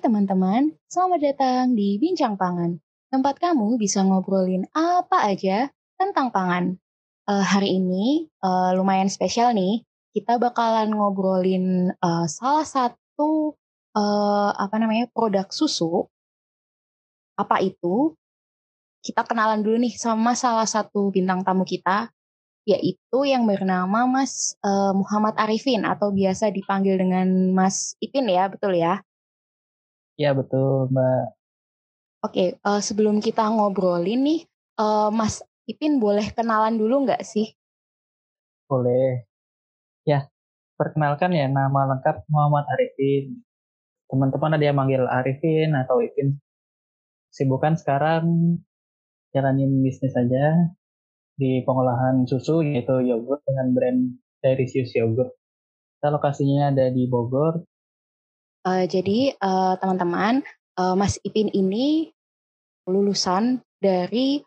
teman-teman, selamat datang di Bincang Pangan. Tempat kamu bisa ngobrolin apa aja tentang pangan. Eh, hari ini eh, lumayan spesial nih. Kita bakalan ngobrolin eh, salah satu eh, apa namanya produk susu. Apa itu? Kita kenalan dulu nih sama salah satu bintang tamu kita, yaitu yang bernama Mas eh, Muhammad Arifin atau biasa dipanggil dengan Mas Ipin ya, betul ya? Iya betul Mbak. Oke, eh, sebelum kita ngobrolin nih, eh, Mas Ipin boleh kenalan dulu nggak sih? Boleh. Ya, perkenalkan ya nama lengkap Muhammad Arifin. Teman-teman ada yang manggil Arifin atau Ipin. Sibukan sekarang jalanin bisnis aja di pengolahan susu yaitu yogurt dengan brand Delicious Yogurt. Kita lokasinya ada di Bogor. Eh, jadi eh, teman-teman, eh, Mas Ipin ini lulusan dari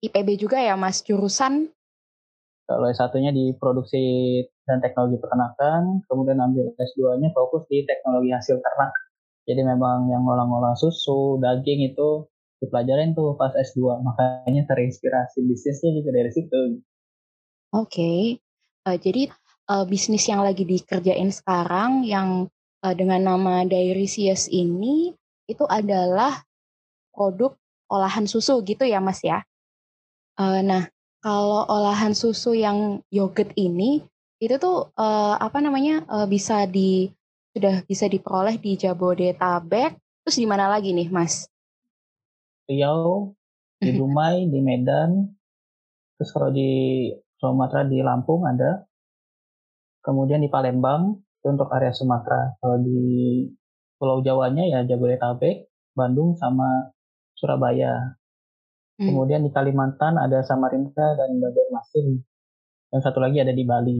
IPB juga ya, Mas, jurusan Kalau S1-nya di produksi dan teknologi peternakan, kemudian ambil S2-nya fokus di teknologi hasil ternak. Jadi memang yang ngolah-ngolah susu, daging itu dipelajarin tuh pas S2. Makanya terinspirasi bisnisnya juga dari situ. Oke. Eh, jadi eh, bisnis yang lagi dikerjain sekarang yang eh, dengan nama Dairisius ini itu adalah produk olahan susu gitu ya, Mas ya. Eh, nah, kalau olahan susu yang yogurt ini itu tuh eh, apa namanya eh, bisa di sudah bisa diperoleh di Jabodetabek. Terus di mana lagi nih, Mas? Riau, di Dumai, di Medan. Terus kalau di Sumatera di Lampung ada. Kemudian di Palembang itu untuk area Sumatera. Kalau di Pulau Jawanya ya Jabodetabek, Bandung sama Surabaya. Hmm. Kemudian di Kalimantan ada Samarinda dan Banjarmasin. Dan satu lagi ada di Bali.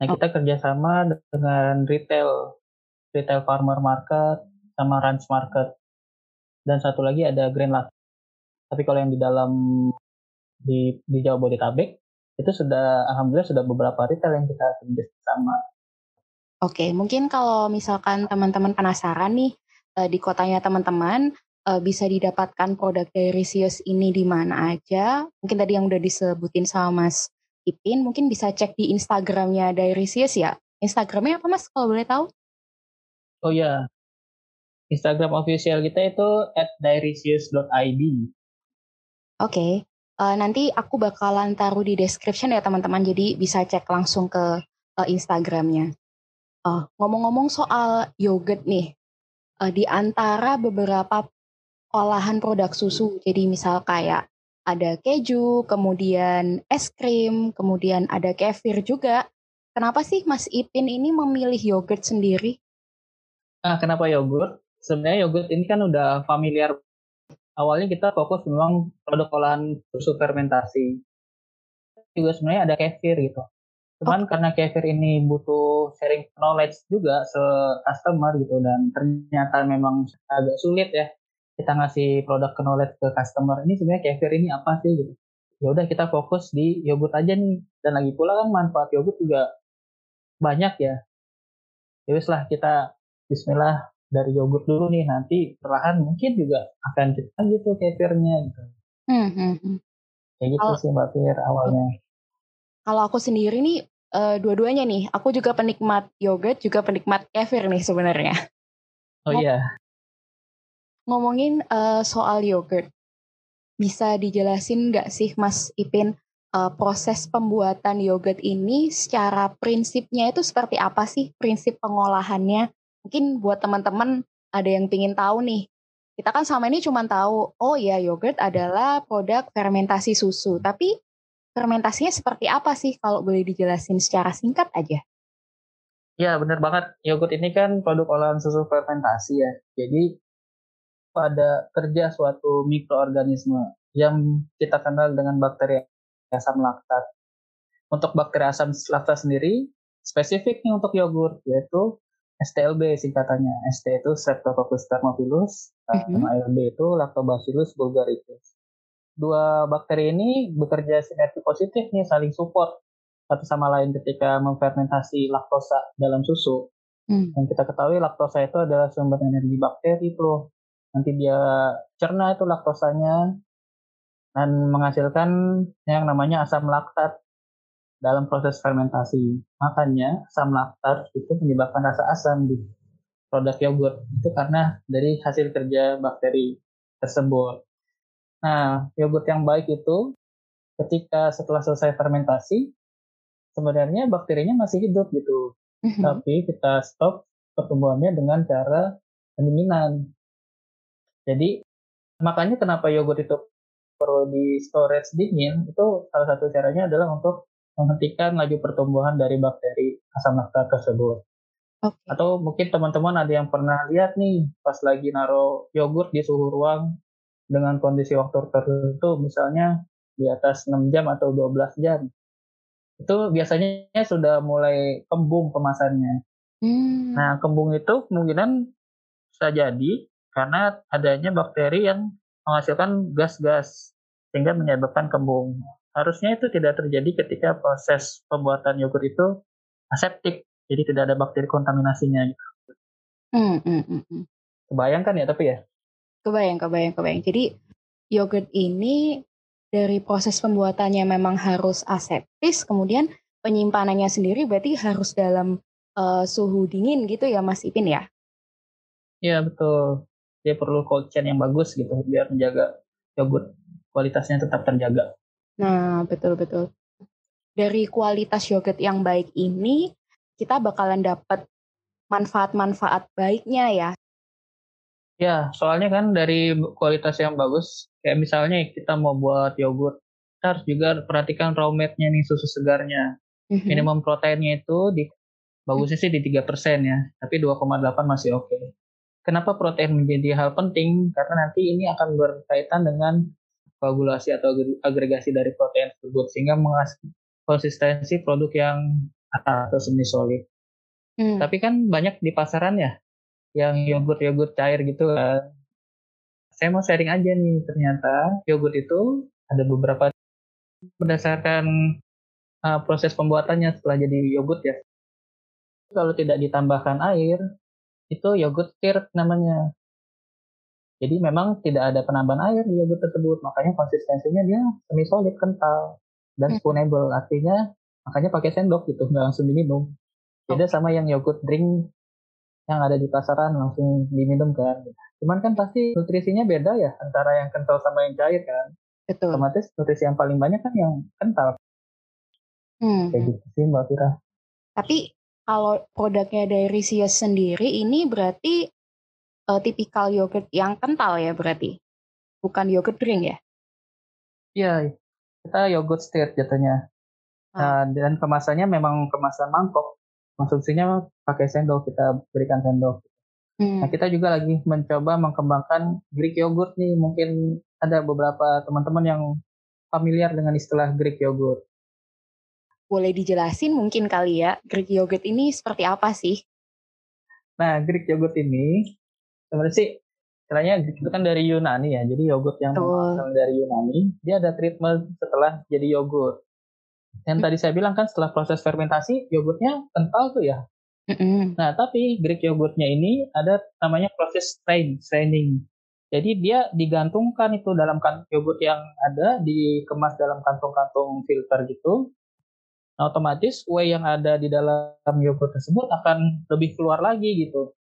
Nah Oh. kita kerjasama dengan retail, retail farmer market sama ranch market. Dan satu lagi ada Grand Latte. Tapi kalau yang di dalam di di Jabodetabek itu sudah alhamdulillah sudah beberapa retail yang kita kerjasama. Oke, mungkin kalau misalkan teman-teman penasaran nih eh, di kotanya teman-teman eh, bisa didapatkan produk Dairisius ini di mana aja. Mungkin tadi yang udah disebutin sama Mas Ipin, mungkin bisa cek di Instagramnya Dairisius ya. Instagramnya apa Mas kalau boleh tahu? Oh ya, Instagram official kita itu @dairisius.id. Oke, eh, nanti aku bakalan taruh di description ya teman-teman, jadi bisa cek langsung ke eh, Instagramnya. Eh, ngomong-ngomong soal yogurt nih, eh, di antara beberapa olahan produk susu, jadi misal kayak ada keju, kemudian es krim, kemudian ada kefir juga. Kenapa sih Mas Ipin ini memilih yogurt sendiri? Nah, kenapa yogurt? Sebenarnya yogurt ini kan udah familiar. Awalnya kita fokus memang produk olahan susu fermentasi. Juga sebenarnya ada kefir gitu. Cuman karena kefir ini butuh sharing knowledge juga se customer gitu dan ternyata memang agak sulit ya kita ngasih produk knowledge ke customer. Ini sebenarnya kefir ini apa sih gitu. Ya udah kita fokus di yogurt aja nih. Dan lagi pula kan manfaat yogurt juga banyak ya. Ya wis lah kita bismillah dari yogurt dulu nih nanti perlahan mungkin juga akan kita gitu kefirnya gitu. Hmm, hmm. Kayak gitu Kalau- sih Mbak Fir awalnya. Kalau aku sendiri nih, eh, dua-duanya nih, aku juga penikmat yogurt, juga penikmat kefir nih sebenarnya. Oh iya, Ngomongin eh, soal yogurt, bisa dijelasin nggak sih Mas Ipin eh, proses pembuatan yogurt ini secara prinsipnya itu seperti apa sih prinsip pengolahannya? Mungkin buat teman-teman ada yang pingin tahu nih. Kita kan selama ini cuma tahu, oh ya yogurt adalah produk fermentasi susu. Tapi fermentasinya seperti apa sih kalau boleh dijelasin secara singkat aja? Iya bener banget. Yogurt ini kan produk olahan susu fermentasi ya. Jadi pada kerja suatu mikroorganisme yang kita kenal dengan bakteri asam laktat. Untuk bakteri asam laktat sendiri, spesifik nih untuk yogurt, yaitu STLB singkatannya. ST itu Streptococcus thermophilus, Mhm. sama LB itu Lactobacillus bulgaricus. Dua bakteri ini bekerja sinergi positif nih, saling support satu sama lain ketika memfermentasi laktosa dalam susu. Hmm. Yang kita ketahui laktosa itu adalah sumber energi bakteri tuh. Nanti dia cerna itu laktosanya dan menghasilkan yang namanya asam laktat dalam proses fermentasi. Makanya asam laktat itu menyebabkan rasa asam di produk yogurt. Itu karena dari hasil kerja bakteri tersebut. Nah, yogurt yang baik itu ketika setelah selesai fermentasi, sebenarnya bakterinya masih hidup gitu. Mm-hmm. Tapi kita stop pertumbuhannya dengan cara pendinginan. Jadi makanya kenapa yogurt itu perlu di storage dingin itu salah satu caranya adalah untuk menghentikan laju pertumbuhan dari bakteri asam laktat tersebut. Okay. Atau mungkin teman-teman ada yang pernah lihat nih pas lagi naruh yogurt di suhu ruang dengan kondisi waktu tertentu misalnya di atas 6 jam atau 12 jam itu biasanya sudah mulai kembung kemasannya. Hmm. Nah, kembung itu kemungkinan bisa jadi karena adanya bakteri yang menghasilkan gas-gas sehingga menyebabkan kembung. Harusnya itu tidak terjadi ketika proses pembuatan yogurt itu aseptik, jadi tidak ada bakteri kontaminasinya gitu. Hmm, hmm, hmm, hmm. Kebayangkan ya tapi ya? Kebayang, kebayang, kebayang. Jadi yogurt ini dari proses pembuatannya memang harus aseptis, kemudian penyimpanannya sendiri berarti harus dalam uh, suhu dingin gitu ya Mas Ipin ya? Iya betul. Dia perlu cold chain yang bagus gitu biar menjaga yogurt kualitasnya tetap terjaga. Nah betul betul. Dari kualitas yogurt yang baik ini kita bakalan dapat manfaat-manfaat baiknya ya Ya, soalnya kan dari kualitas yang bagus, kayak misalnya kita mau buat yogurt, kita harus juga perhatikan raw mat-nya nih, susu segarnya. Mm-hmm. Minimum proteinnya itu di bagusnya sih di 3% ya, tapi 2,8 masih oke. Okay. Kenapa protein menjadi hal penting? Karena nanti ini akan berkaitan dengan koagulasi atau agregasi dari protein tersebut sehingga menghasilkan konsistensi produk yang atau semi solid. Hmm. Tapi kan banyak di pasaran ya yang yogurt-yogurt cair gitu kan. Saya mau sharing aja nih, ternyata yogurt itu ada beberapa berdasarkan uh, proses pembuatannya setelah jadi yogurt ya. Kalau tidak ditambahkan air, itu yogurt stir namanya. Jadi memang tidak ada penambahan air di yogurt tersebut, makanya konsistensinya dia semi solid, kental, dan hmm. spoonable. Artinya makanya pakai sendok gitu, nggak langsung diminum. Beda sama yang yogurt drink yang ada di pasaran langsung diminum kan. Cuman kan pasti nutrisinya beda ya antara yang kental sama yang cair kan. Betul. Otomatis nutrisi yang paling banyak kan yang kental. Hmm. Kayak gitu sih Mbak Fira. Tapi kalau produknya dari Sios sendiri ini berarti uh, tipikal yogurt yang kental ya berarti? Bukan yogurt drink ya? Iya, kita yogurt stir jatuhnya. Ah. Nah, dan kemasannya memang kemasan mangkok konsumsinya pakai sendok kita berikan sendok. Hmm. Nah kita juga lagi mencoba mengembangkan Greek yogurt nih mungkin ada beberapa teman-teman yang familiar dengan istilah Greek yogurt. Boleh dijelasin mungkin kali ya Greek yogurt ini seperti apa sih? Nah Greek yogurt ini sebenarnya sih istilahnya itu kan dari Yunani ya, jadi yogurt yang berasal dari Yunani, dia ada treatment setelah jadi yogurt. Yang tadi saya bilang kan setelah proses fermentasi yogurtnya kental tuh ya. Mm-hmm. Nah tapi Greek yogurtnya ini ada namanya proses strain, straining. Jadi dia digantungkan itu dalam kan yogurt yang ada dikemas dalam kantung-kantung filter gitu. Nah, otomatis whey yang ada di dalam yogurt tersebut akan lebih keluar lagi gitu.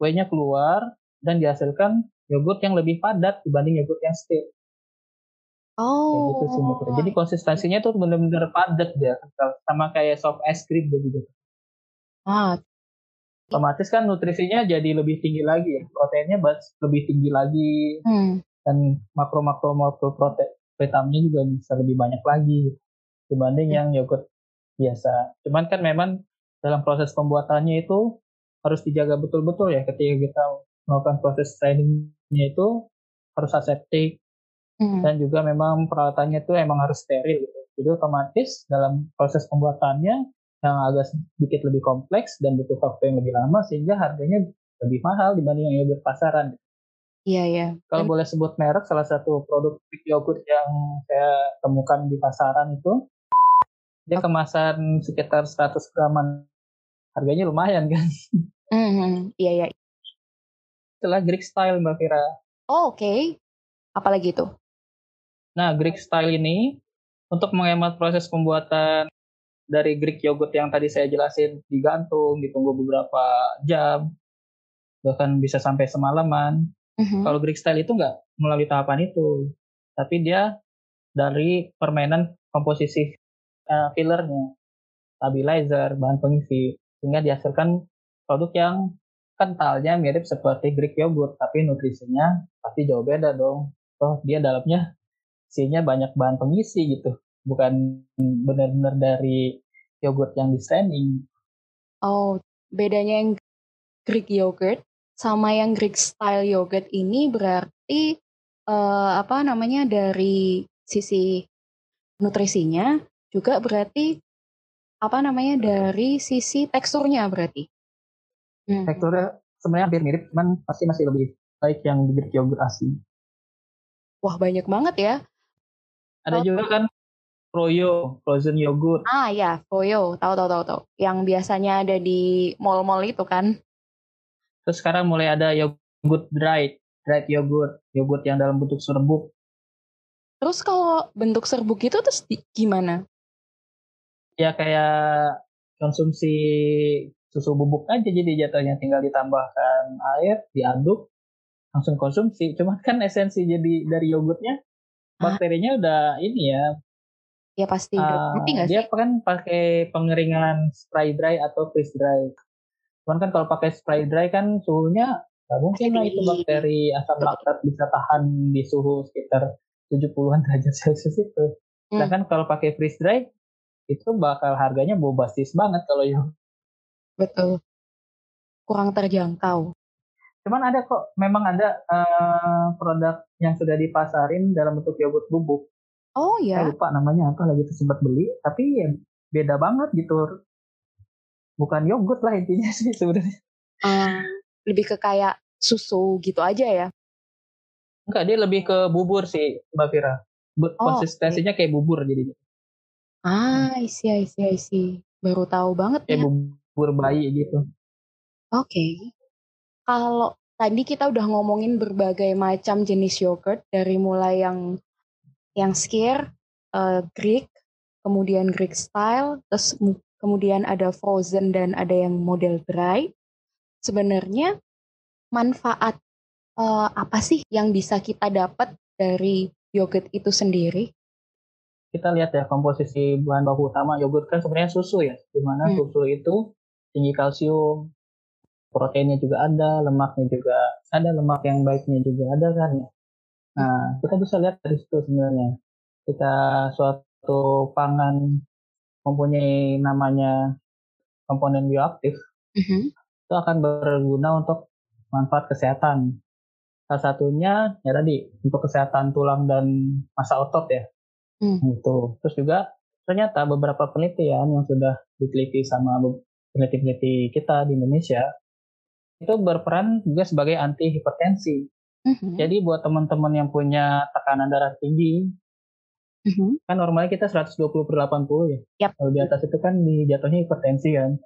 Whey-nya keluar dan dihasilkan yogurt yang lebih padat dibanding yogurt yang stiff. Oh. Kayak gitu sih oh. Jadi konsistensinya tuh bener-bener padat dia, sama kayak soft ice cream gitu. Ah. Otomatis kan nutrisinya jadi lebih tinggi lagi ya, proteinnya lebih tinggi lagi, hmm. dan makro-makro makro protein vitaminnya juga bisa lebih banyak lagi dibanding hmm. yang yogurt biasa. Cuman kan memang dalam proses pembuatannya itu harus dijaga betul-betul ya ketika kita melakukan proses trainingnya itu harus aseptik, Hmm. Dan juga memang peralatannya itu emang harus steril gitu. Jadi otomatis dalam proses pembuatannya yang agak sedikit lebih kompleks dan butuh waktu yang lebih lama sehingga harganya lebih mahal dibanding yang yogurt pasaran. Iya, iya. Kalau boleh sebut merek, salah satu produk yogurt yang saya temukan di pasaran itu, dia kemasan sekitar 100 graman. Harganya lumayan kan. Hmm, iya iya. Setelah Greek style Mbak Fira. Oh, oke. Okay. Apalagi itu? Nah, Greek style ini untuk menghemat proses pembuatan dari Greek yogurt yang tadi saya jelasin digantung, ditunggu beberapa jam, bahkan bisa sampai semalaman. Mm-hmm. Kalau Greek style itu nggak melalui tahapan itu, tapi dia dari permainan komposisi uh, fillernya, stabilizer, bahan pengisi, sehingga dihasilkan produk yang kentalnya mirip seperti Greek yogurt, tapi nutrisinya pasti jauh beda dong. Oh, dia dalamnya isinya banyak bahan pengisi gitu bukan benar-benar dari yogurt yang di straining. Oh, bedanya yang Greek yogurt sama yang Greek style yogurt ini berarti uh, apa namanya dari sisi nutrisinya juga berarti apa namanya dari sisi teksturnya berarti. Hmm. Teksturnya sebenarnya hampir mirip, cuman pasti masih lebih baik yang Greek yogurt asli. Wah banyak banget ya. Ada juga kan Froyo, frozen yogurt. Ah ya, Froyo, tahu tahu tahu tahu. Yang biasanya ada di mall-mall itu kan. Terus sekarang mulai ada yogurt dried, dried yogurt, yogurt yang dalam bentuk serbuk. Terus kalau bentuk serbuk itu terus gimana? Ya kayak konsumsi susu bubuk aja jadi jatuhnya tinggal ditambahkan air, diaduk, langsung konsumsi. Cuma kan esensi jadi dari yogurtnya bakterinya ah. udah ini ya Ya pasti uh, nggak Dia kan pakai pengeringan spray dry atau freeze dry. Cuman kan kalau pakai spray dry kan suhunya nggak mungkin lah itu bakteri asam laktat bisa tahan di suhu sekitar 70-an derajat Celcius itu. Hmm. Sedangkan kalau pakai freeze dry itu bakal harganya bombastis banget kalau ya. Betul. Kurang terjangkau. Cuman ada kok, memang ada uh, produk yang sudah dipasarin dalam bentuk yogurt bubuk. Oh ya. Saya lupa namanya apa lagi tuh sempat beli, tapi ya beda banget gitu. Bukan yogurt lah intinya sih sebenarnya. Uh, lebih ke kayak susu gitu aja ya? Enggak, dia lebih ke bubur sih Mbak Fira. Oh, Konsistensinya okay. kayak bubur jadinya. Ah, isi isi isi. Baru tahu banget kayak ya. bubur bayi gitu. Oke. Okay. Kalau tadi kita udah ngomongin berbagai macam jenis yogurt dari mulai yang yang skir, uh, Greek, kemudian Greek style, terus kemudian ada frozen dan ada yang model dry. Sebenarnya manfaat uh, apa sih yang bisa kita dapat dari yogurt itu sendiri? Kita lihat ya komposisi bahan baku utama yogurt kan sebenarnya susu ya, di mana hmm. susu itu tinggi kalsium, proteinnya juga ada, lemaknya juga ada, lemak yang baiknya juga ada kan ya. Nah, kita bisa lihat dari situ sebenarnya. Jika suatu pangan mempunyai namanya komponen bioaktif, mm-hmm. itu akan berguna untuk manfaat kesehatan. Salah satunya ya tadi untuk kesehatan tulang dan masa otot ya. Mm. Gitu. Terus juga ternyata beberapa penelitian yang sudah diteliti sama peneliti-peneliti kita di Indonesia itu berperan juga sebagai anti hipertensi. Mm-hmm. Jadi buat teman-teman yang punya tekanan darah tinggi, mm-hmm. kan normalnya kita 120 per 80 ya. Yep. Kalau di atas itu kan di jatuhnya hipertensi kan.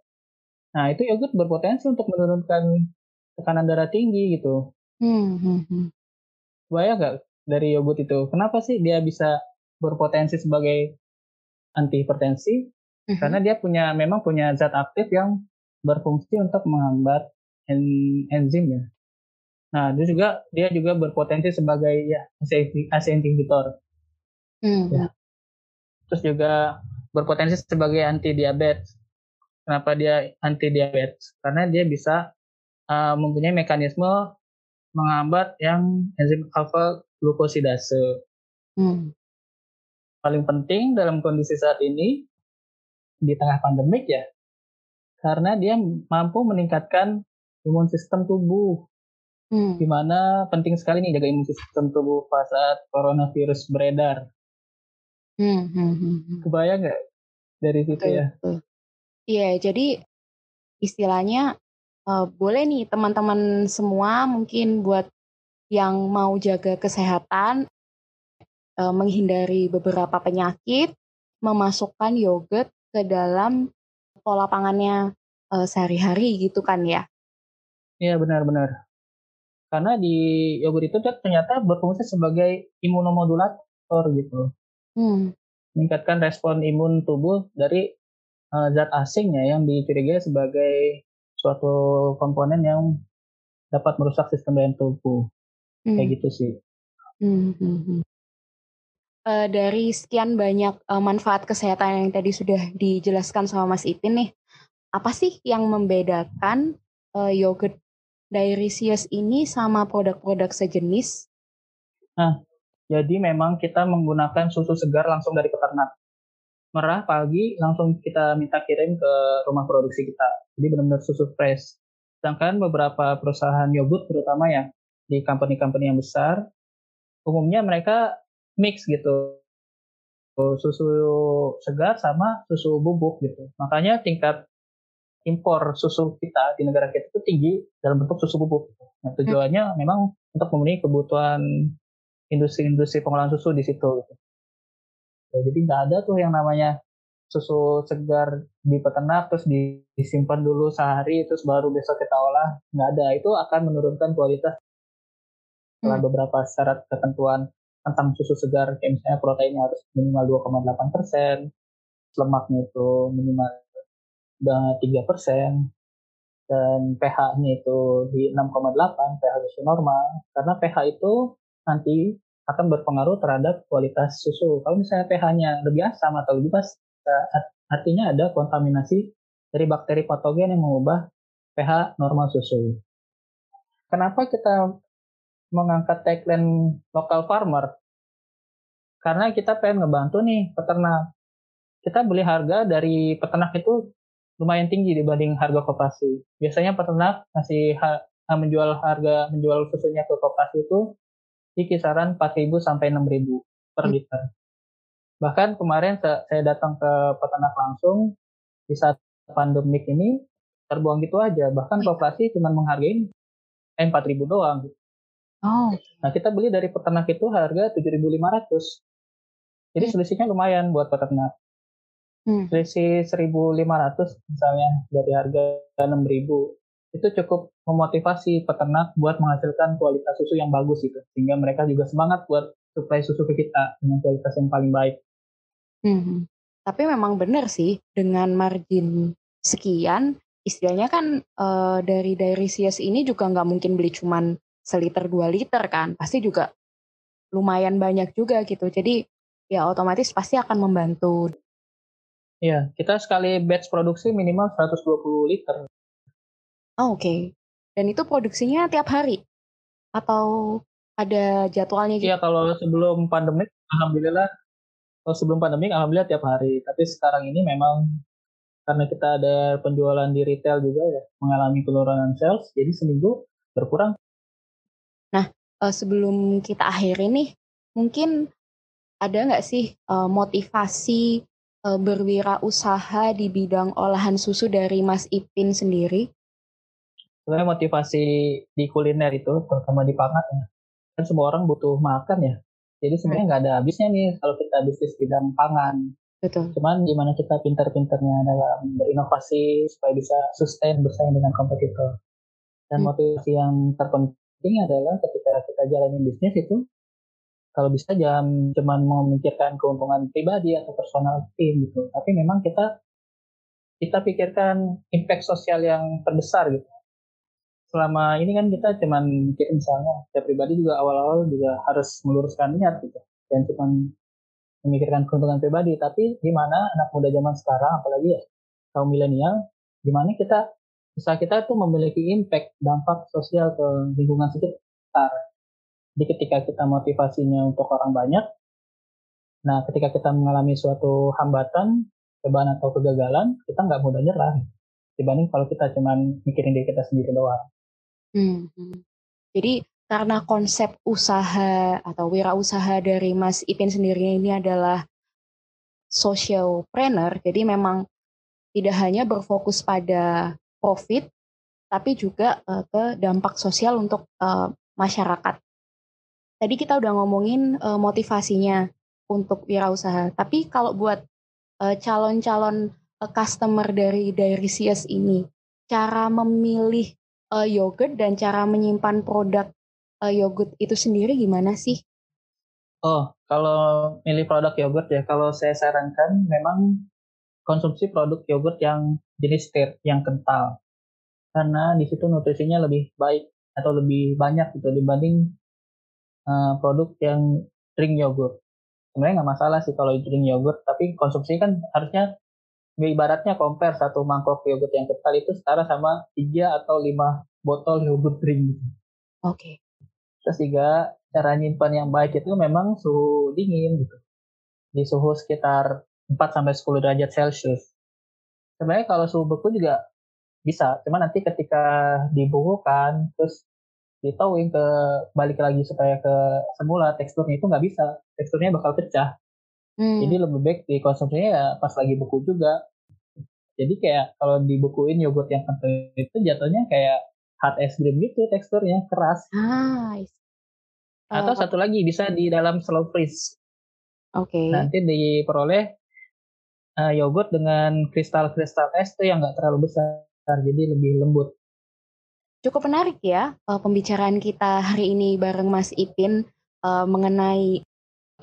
Nah itu yogurt berpotensi untuk menurunkan tekanan darah tinggi gitu. Mm-hmm. Bahaya nggak dari yogurt itu? Kenapa sih dia bisa berpotensi sebagai anti hipertensi? Mm-hmm. Karena dia punya memang punya zat aktif yang berfungsi untuk menghambat en, enzim ya Nah, dia juga dia juga berpotensi sebagai ya AC inhibitor. Hmm. Ya. Terus juga berpotensi sebagai anti diabetes. Kenapa dia anti diabetes? Karena dia bisa uh, mempunyai mekanisme menghambat yang enzim alfa glukosidase. Hmm. Paling penting dalam kondisi saat ini di tengah pandemik ya, karena dia mampu meningkatkan imun sistem tubuh Hmm. Di mana penting sekali nih jaga imun sistem tubuh pas saat coronavirus beredar. Hmm, hmm, hmm. hmm. Kebayang nggak dari situ betul, ya? Iya, jadi istilahnya uh, boleh nih teman-teman semua mungkin buat yang mau jaga kesehatan, uh, menghindari beberapa penyakit, memasukkan yogurt ke dalam pola pangannya uh, sehari-hari gitu kan ya. Iya benar-benar. Karena di yogurt itu ternyata berfungsi sebagai imunomodulator gitu. Hmm. Meningkatkan respon imun tubuh dari uh, zat asing ya yang dicurigai sebagai suatu komponen yang dapat merusak sistem daya tubuh. Hmm. Kayak gitu sih. Hmm. hmm, Uh, dari sekian banyak uh, manfaat kesehatan yang tadi sudah dijelaskan sama Mas Ipin nih, apa sih yang membedakan uh, yogurt Diarysius ini sama produk-produk sejenis? Nah, jadi memang kita menggunakan susu segar langsung dari peternak. Merah pagi langsung kita minta kirim ke rumah produksi kita. Jadi benar-benar susu fresh. Sedangkan beberapa perusahaan yogurt terutama ya di company-company yang besar, umumnya mereka mix gitu susu segar sama susu bubuk gitu. Makanya tingkat impor susu kita di negara kita itu tinggi dalam bentuk susu bubuk. Nah, tujuannya hmm. memang untuk memenuhi kebutuhan industri-industri pengolahan susu di situ. Gitu. Ya, jadi nggak ada tuh yang namanya susu segar di peternak terus disimpan dulu sehari terus baru besok kita olah nggak ada itu akan menurunkan kualitas setelah hmm. beberapa syarat ketentuan tentang susu segar kayak misalnya proteinnya harus minimal 2,8 persen lemaknya itu minimal tiga persen dan pH-nya itu di 6,8 pH susu normal karena pH itu nanti akan berpengaruh terhadap kualitas susu. Kalau misalnya pH-nya lebih asam atau lebih bas, artinya ada kontaminasi dari bakteri patogen yang mengubah pH normal susu. Kenapa kita mengangkat tagline local farmer? Karena kita pengen ngebantu nih peternak. Kita beli harga dari peternak itu lumayan tinggi dibanding harga koperasi. Biasanya peternak masih ha menjual harga menjual susunya ke koperasi itu di kisaran 4.000 sampai 6.000 per hmm. liter. Bahkan kemarin saya datang ke peternak langsung di saat pandemik ini terbuang gitu aja. Bahkan koperasi cuma menghargai eh, 4.000 doang. Oh. Nah kita beli dari peternak itu harga 7.500. Jadi hmm. selisihnya lumayan buat peternak. Hmm. Selisih 1.500 misalnya dari harga 6.000 itu cukup memotivasi peternak buat menghasilkan kualitas susu yang bagus gitu sehingga mereka juga semangat buat supply susu ke kita dengan kualitas yang paling baik. Hmm. Tapi memang benar sih dengan margin sekian istilahnya kan uh, dari Diarysius ini juga nggak mungkin beli cuman seliter dua liter kan pasti juga lumayan banyak juga gitu jadi ya otomatis pasti akan membantu Iya, kita sekali batch produksi minimal 120 liter. Oh, Oke. Okay. Dan itu produksinya tiap hari? Atau ada jadwalnya gitu? Iya, kalau sebelum pandemik, alhamdulillah. Kalau sebelum pandemik, alhamdulillah tiap hari. Tapi sekarang ini memang karena kita ada penjualan di retail juga ya, mengalami penurunan sales, jadi seminggu berkurang. Nah, eh, sebelum kita akhiri nih, mungkin ada nggak sih eh, motivasi berwirausaha di bidang olahan susu dari Mas Ipin sendiri? Sebenarnya motivasi di kuliner itu, terutama di pangan ya, kan semua orang butuh makan ya. Jadi sebenarnya nggak ada habisnya nih kalau kita bisnis bidang pangan. Betul. Cuman gimana kita pintar-pintarnya dalam berinovasi supaya bisa sustain bersaing dengan kompetitor. Dan hmm. motivasi yang terpenting adalah ketika kita jalanin bisnis itu kalau bisa jangan cuma memikirkan keuntungan pribadi atau personal tim gitu. Tapi memang kita kita pikirkan impact sosial yang terbesar gitu. Selama ini kan kita cuma mikir misalnya saya pribadi juga awal-awal juga harus meluruskan niat gitu. Dan cuma memikirkan keuntungan pribadi tapi gimana anak muda zaman sekarang apalagi ya kaum milenial gimana kita bisa kita tuh memiliki impact dampak sosial ke lingkungan sekitar jadi ketika kita motivasinya untuk orang banyak, nah ketika kita mengalami suatu hambatan, cobaan atau kegagalan, kita nggak mudah nyerah. Dibanding kalau kita cuma mikirin diri kita sendiri doang. Hmm. Jadi karena konsep usaha atau wirausaha dari Mas Ipin sendiri ini adalah social planner, jadi memang tidak hanya berfokus pada profit, tapi juga uh, ke dampak sosial untuk uh, masyarakat. Tadi kita udah ngomongin uh, motivasinya untuk wirausaha. Tapi kalau buat uh, calon-calon uh, customer dari Diarysius ini, cara memilih uh, yogurt dan cara menyimpan produk uh, yogurt itu sendiri gimana sih? Oh, kalau milih produk yogurt ya, kalau saya sarankan memang konsumsi produk yogurt yang jenis stir, yang kental. Karena di situ nutrisinya lebih baik atau lebih banyak gitu dibanding uh, produk yang drink yogurt. Sebenarnya nggak masalah sih kalau drink yogurt, tapi konsumsi kan harusnya ibaratnya compare satu mangkok yogurt yang kental itu setara sama tiga atau lima botol yogurt drink. Gitu. Oke. Okay. Terus juga cara nyimpan yang baik itu memang suhu dingin gitu. Di suhu sekitar 4 sampai 10 derajat Celcius. Sebenarnya kalau suhu beku juga bisa, cuma nanti ketika dibukukan terus ditowing ke balik lagi supaya ke semula teksturnya itu nggak bisa, teksturnya bakal pecah. Hmm. Jadi lebih baik dikonsumsinya ya pas lagi beku juga. Jadi kayak kalau dibukuin yogurt yang kental itu jatuhnya kayak hard es krim gitu teksturnya keras. Ah, atau uh, satu lagi bisa di dalam slow freeze. Oke. Okay. Nanti diperoleh uh, yogurt dengan kristal-kristal es tuh yang nggak terlalu besar, jadi lebih lembut. Cukup menarik ya uh, pembicaraan kita hari ini bareng Mas Ipin uh, mengenai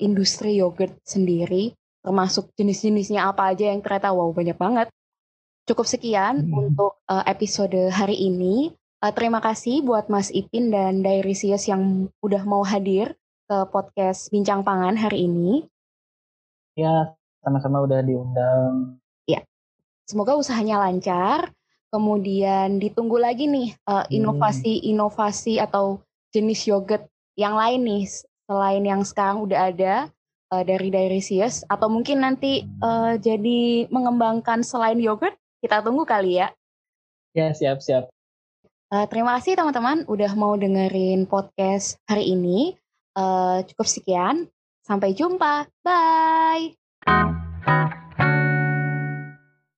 industri yogurt sendiri, termasuk jenis-jenisnya apa aja yang ternyata wow banyak banget. Cukup sekian hmm. untuk uh, episode hari ini. Uh, terima kasih buat Mas Ipin dan Dairisius yang udah mau hadir ke podcast Bincang Pangan hari ini. Ya, sama-sama udah diundang. Ya, semoga usahanya lancar. Kemudian ditunggu lagi nih uh, inovasi-inovasi atau jenis yogurt yang lain nih selain yang sekarang udah ada uh, dari Dairisius atau mungkin nanti uh, jadi mengembangkan selain yogurt kita tunggu kali ya. Ya siap siap. Uh, terima kasih teman-teman udah mau dengerin podcast hari ini. Uh, cukup sekian. Sampai jumpa. Bye.